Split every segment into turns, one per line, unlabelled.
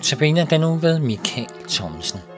Notabene den nu ved Michael Thomsen.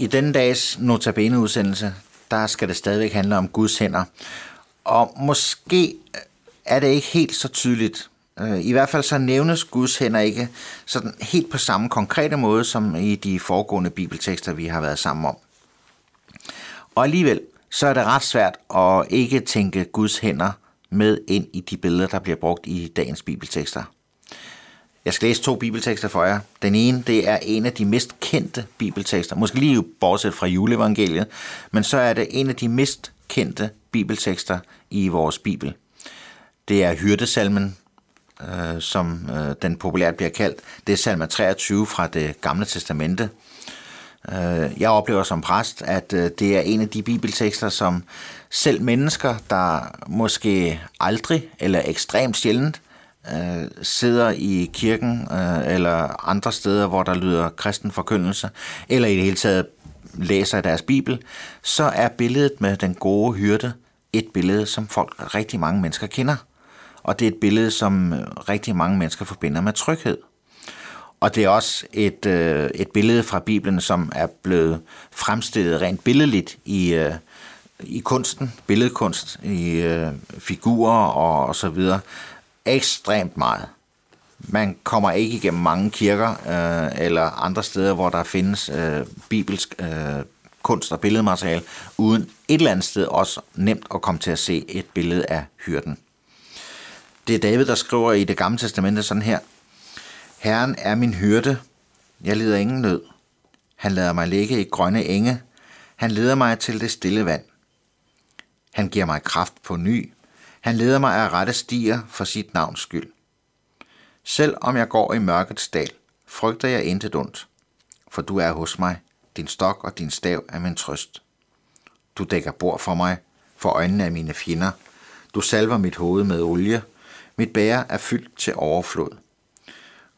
I denne dags notabene-udsendelse, der skal det stadigvæk handle om Guds hænder. Og måske er det ikke helt så tydeligt. Øh, I hvert fald så nævnes Guds hænder ikke sådan helt på samme konkrete måde, som i de foregående bibeltekster, vi har været sammen om. Og alligevel, så er det ret svært at ikke tænke Guds hænder med ind i de billeder, der bliver brugt i dagens bibeltekster. Jeg skal læse to bibeltekster for jer. Den ene, det er en af de mest kendte bibeltekster, måske lige bortset fra juleevangeliet, men så er det en af de mest kendte bibeltekster i vores bibel. Det er hyrdesalmen, øh, som øh, den populært bliver kaldt. Det er salme 23 fra det gamle testamente. Øh, jeg oplever som præst, at øh, det er en af de bibeltekster, som selv mennesker, der måske aldrig eller ekstremt sjældent øh, sidder i kirken øh, eller andre steder, hvor der lyder kristen forkyndelse, eller i det hele taget læser deres bibel, så er billedet med den gode hyrde et billede, som folk, rigtig mange mennesker kender. Og det er et billede, som øh, rigtig mange mennesker forbinder med tryghed. Og det er også et, øh, et billede fra Bibelen, som er blevet fremstillet rent billedligt i, øh, i kunsten, billedkunst, i øh, figurer og, og så videre, ekstremt meget. Man kommer ikke igennem mange kirker øh, eller andre steder, hvor der findes øh, bibelsk øh, kunst og billedmateriale, uden et eller andet sted også nemt at komme til at se et billede af hyrden. Det er David, der skriver i det gamle testamente sådan her. Herren er min hyrde. Jeg lider ingen nød. Han lader mig ligge i grønne enge. Han leder mig til det stille vand. Han giver mig kraft på ny. Han leder mig af rette stier for sit navns skyld. Selv om jeg går i mørkets dal, frygter jeg intet ondt, for du er hos mig, din stok og din stav er min trøst. Du dækker bord for mig, for øjnene af mine fjender. Du salver mit hoved med olie. Mit bære er fyldt til overflod.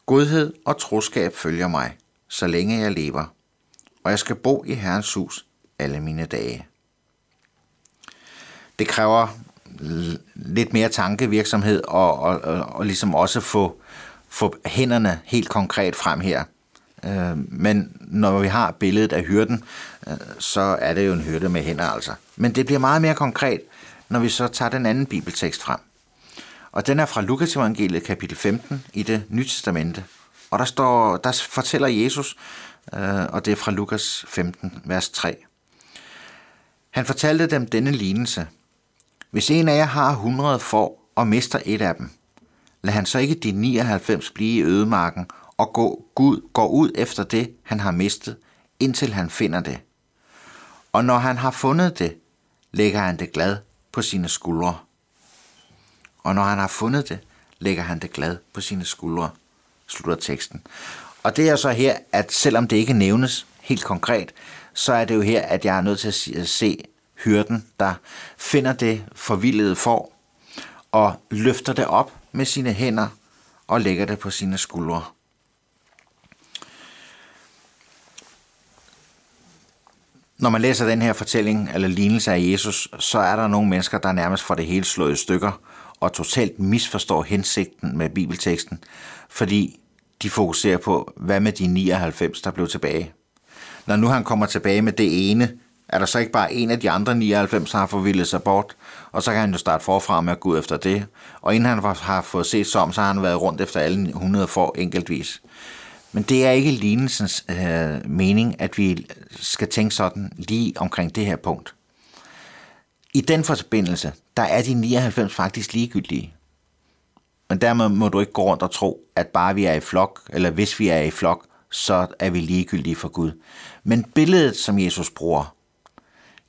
Godhed og troskab følger mig, så længe jeg lever, og jeg skal bo i Herrens hus alle mine dage. Det kræver lidt mere tankevirksomhed og, og, og, og ligesom også få, få hænderne helt konkret frem her. Øh, men når vi har billedet af hyrden, øh, så er det jo en hyrde med hænder altså. Men det bliver meget mere konkret, når vi så tager den anden bibeltekst frem. Og den er fra Lukas evangeliet kapitel 15 i det nye testamente. Og der, står, der fortæller Jesus, øh, og det er fra Lukas 15, vers 3. Han fortalte dem denne lignelse. Hvis en af jer har 100 får og mister et af dem, lad han så ikke de 99 blive i ødemarken og gå, Gud, går ud efter det, han har mistet, indtil han finder det. Og når han har fundet det, lægger han det glad på sine skuldre. Og når han har fundet det, lægger han det glad på sine skuldre, slutter teksten. Og det er så her, at selvom det ikke nævnes helt konkret, så er det jo her, at jeg er nødt til at se hyrden, der finder det forvildede får og løfter det op med sine hænder og lægger det på sine skuldre. Når man læser den her fortælling eller lignelse af Jesus, så er der nogle mennesker, der nærmest får det hele slået i stykker og totalt misforstår hensigten med bibelteksten, fordi de fokuserer på, hvad med de 99, der blev tilbage. Når nu han kommer tilbage med det ene, er der så ikke bare en af de andre 99, der har forvildet sig bort, og så kan han jo starte forfra med at gå ud efter det. Og inden han har fået set sig om, så har han været rundt efter alle 100 for enkeltvis. Men det er ikke lignelsens øh, mening, at vi skal tænke sådan lige omkring det her punkt. I den forbindelse, der er de 99 faktisk ligegyldige. Men dermed må du ikke gå rundt og tro, at bare vi er i flok, eller hvis vi er i flok, så er vi ligegyldige for Gud. Men billedet, som Jesus bruger,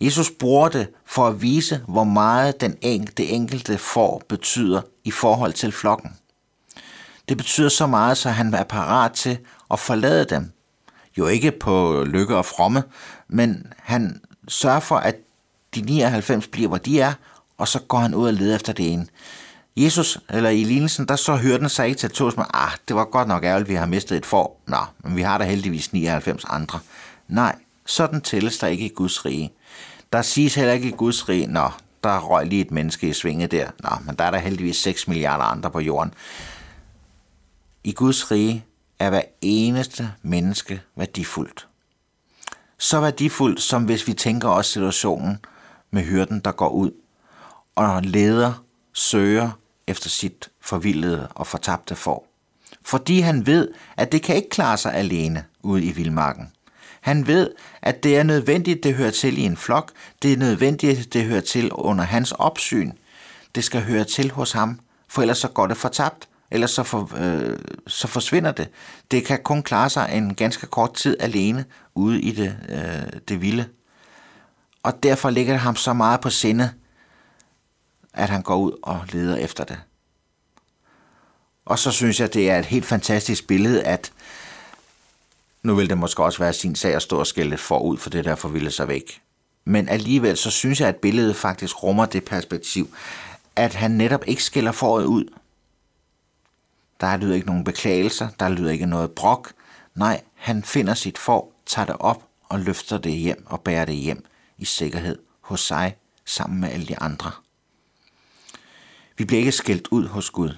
Jesus bruger det for at vise, hvor meget den enkelte, det enkelte får betyder i forhold til flokken. Det betyder så meget, så han er parat til at forlade dem. Jo ikke på lykke og fromme, men han sørger for, at de 99 bliver, hvor de er, og så går han ud og leder efter det ene. Jesus, eller i lignelsen, der så hørte den sig ikke til at med, ah, det var godt nok ærgerligt, vi har mistet et får. Nå, men vi har da heldigvis 99 andre. Nej, sådan tælles der ikke i Guds rige. Der siges heller ikke i Guds rige, nå, der røg lige et menneske i svinget der. Nå, men der er der heldigvis 6 milliarder andre på jorden. I Guds rige er hver eneste menneske værdifuldt. Så værdifuldt, som hvis vi tænker os situationen med hyrden, der går ud og leder, søger efter sit forvildede og fortabte får. Fordi han ved, at det kan ikke klare sig alene ude i vildmarken. Han ved, at det er nødvendigt, det hører til i en flok. Det er nødvendigt, det hører til under hans opsyn. Det skal høre til hos ham, for ellers så går det fortabt ellers så, for, øh, så forsvinder det. Det kan kun klare sig en ganske kort tid alene ude i det, øh, det vilde. Og derfor ligger det ham så meget på sinde, at han går ud og leder efter det. Og så synes jeg, det er et helt fantastisk billede, at nu vil det måske også være sin sag at stå og skælde forud for det der forvilde sig væk. Men alligevel så synes jeg, at billedet faktisk rummer det perspektiv, at han netop ikke skiller foråret ud, der lyder ikke nogen beklagelser, der lyder ikke noget brok. Nej, han finder sit får, tager det op og løfter det hjem og bærer det hjem i sikkerhed hos sig sammen med alle de andre. Vi bliver ikke skældt ud hos Gud.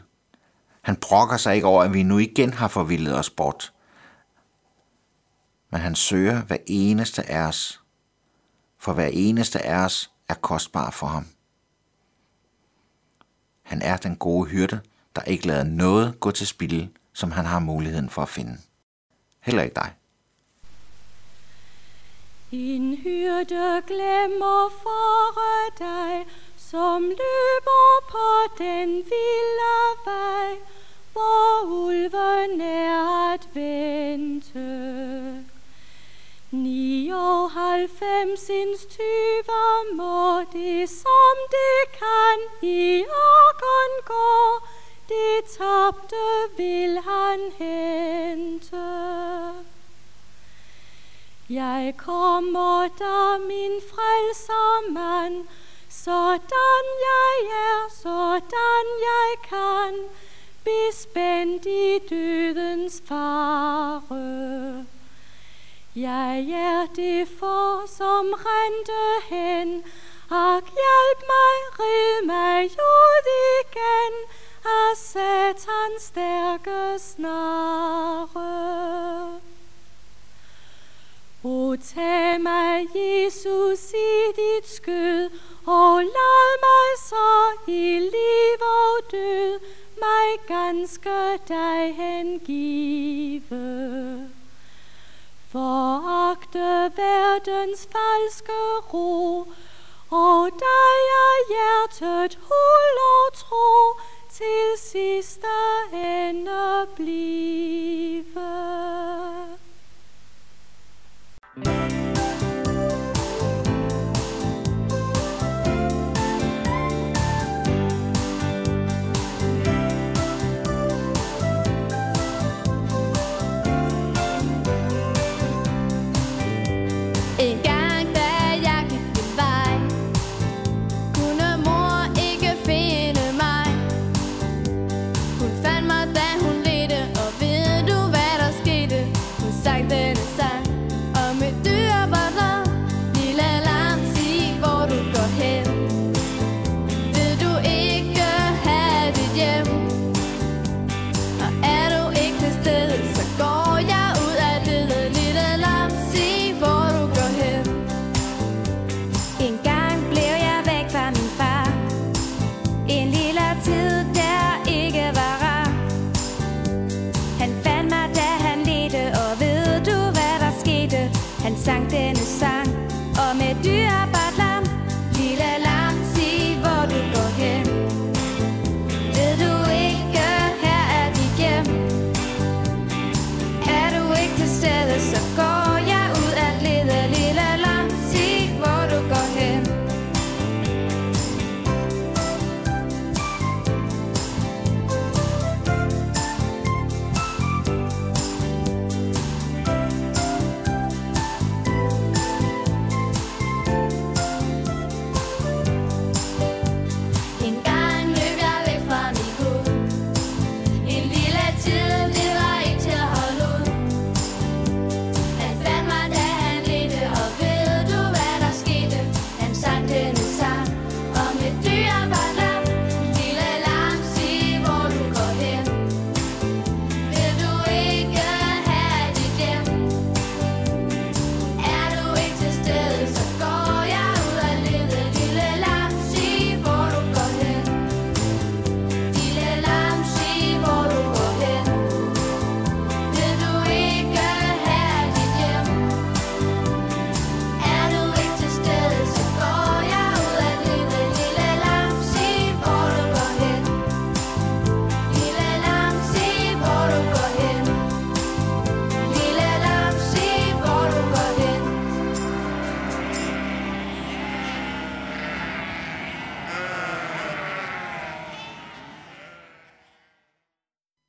Han brokker sig ikke over, at vi nu igen har forvildet os bort. Men han søger hver eneste af os, for hver eneste af os er kostbar for ham. Han er den gode hyrde, der ikke lader noget gå til spil, som han har muligheden for at finde. Heller ikke dig.
En hyrde glemmer for dig, som løber på den vilde vej, hvor ulven er at være. Halvfemsins tyver må det, som det kan i åkken gå, det tabte vil han hente. Jeg kommer da min frelsermand, sådan jeg er, sådan jeg kan, bespændt i dødens far. Jeg er det for, som rendte hen, ak hjælp mig, rid mig ud igen, af satans stærke snare. O tag mig, Jesus, i dit skød, og lad mig så i liv og død, mig ganske dig hengive foragte verdens falske ro, og dig er hjertet hul og tro, til sidste ende blive. thank you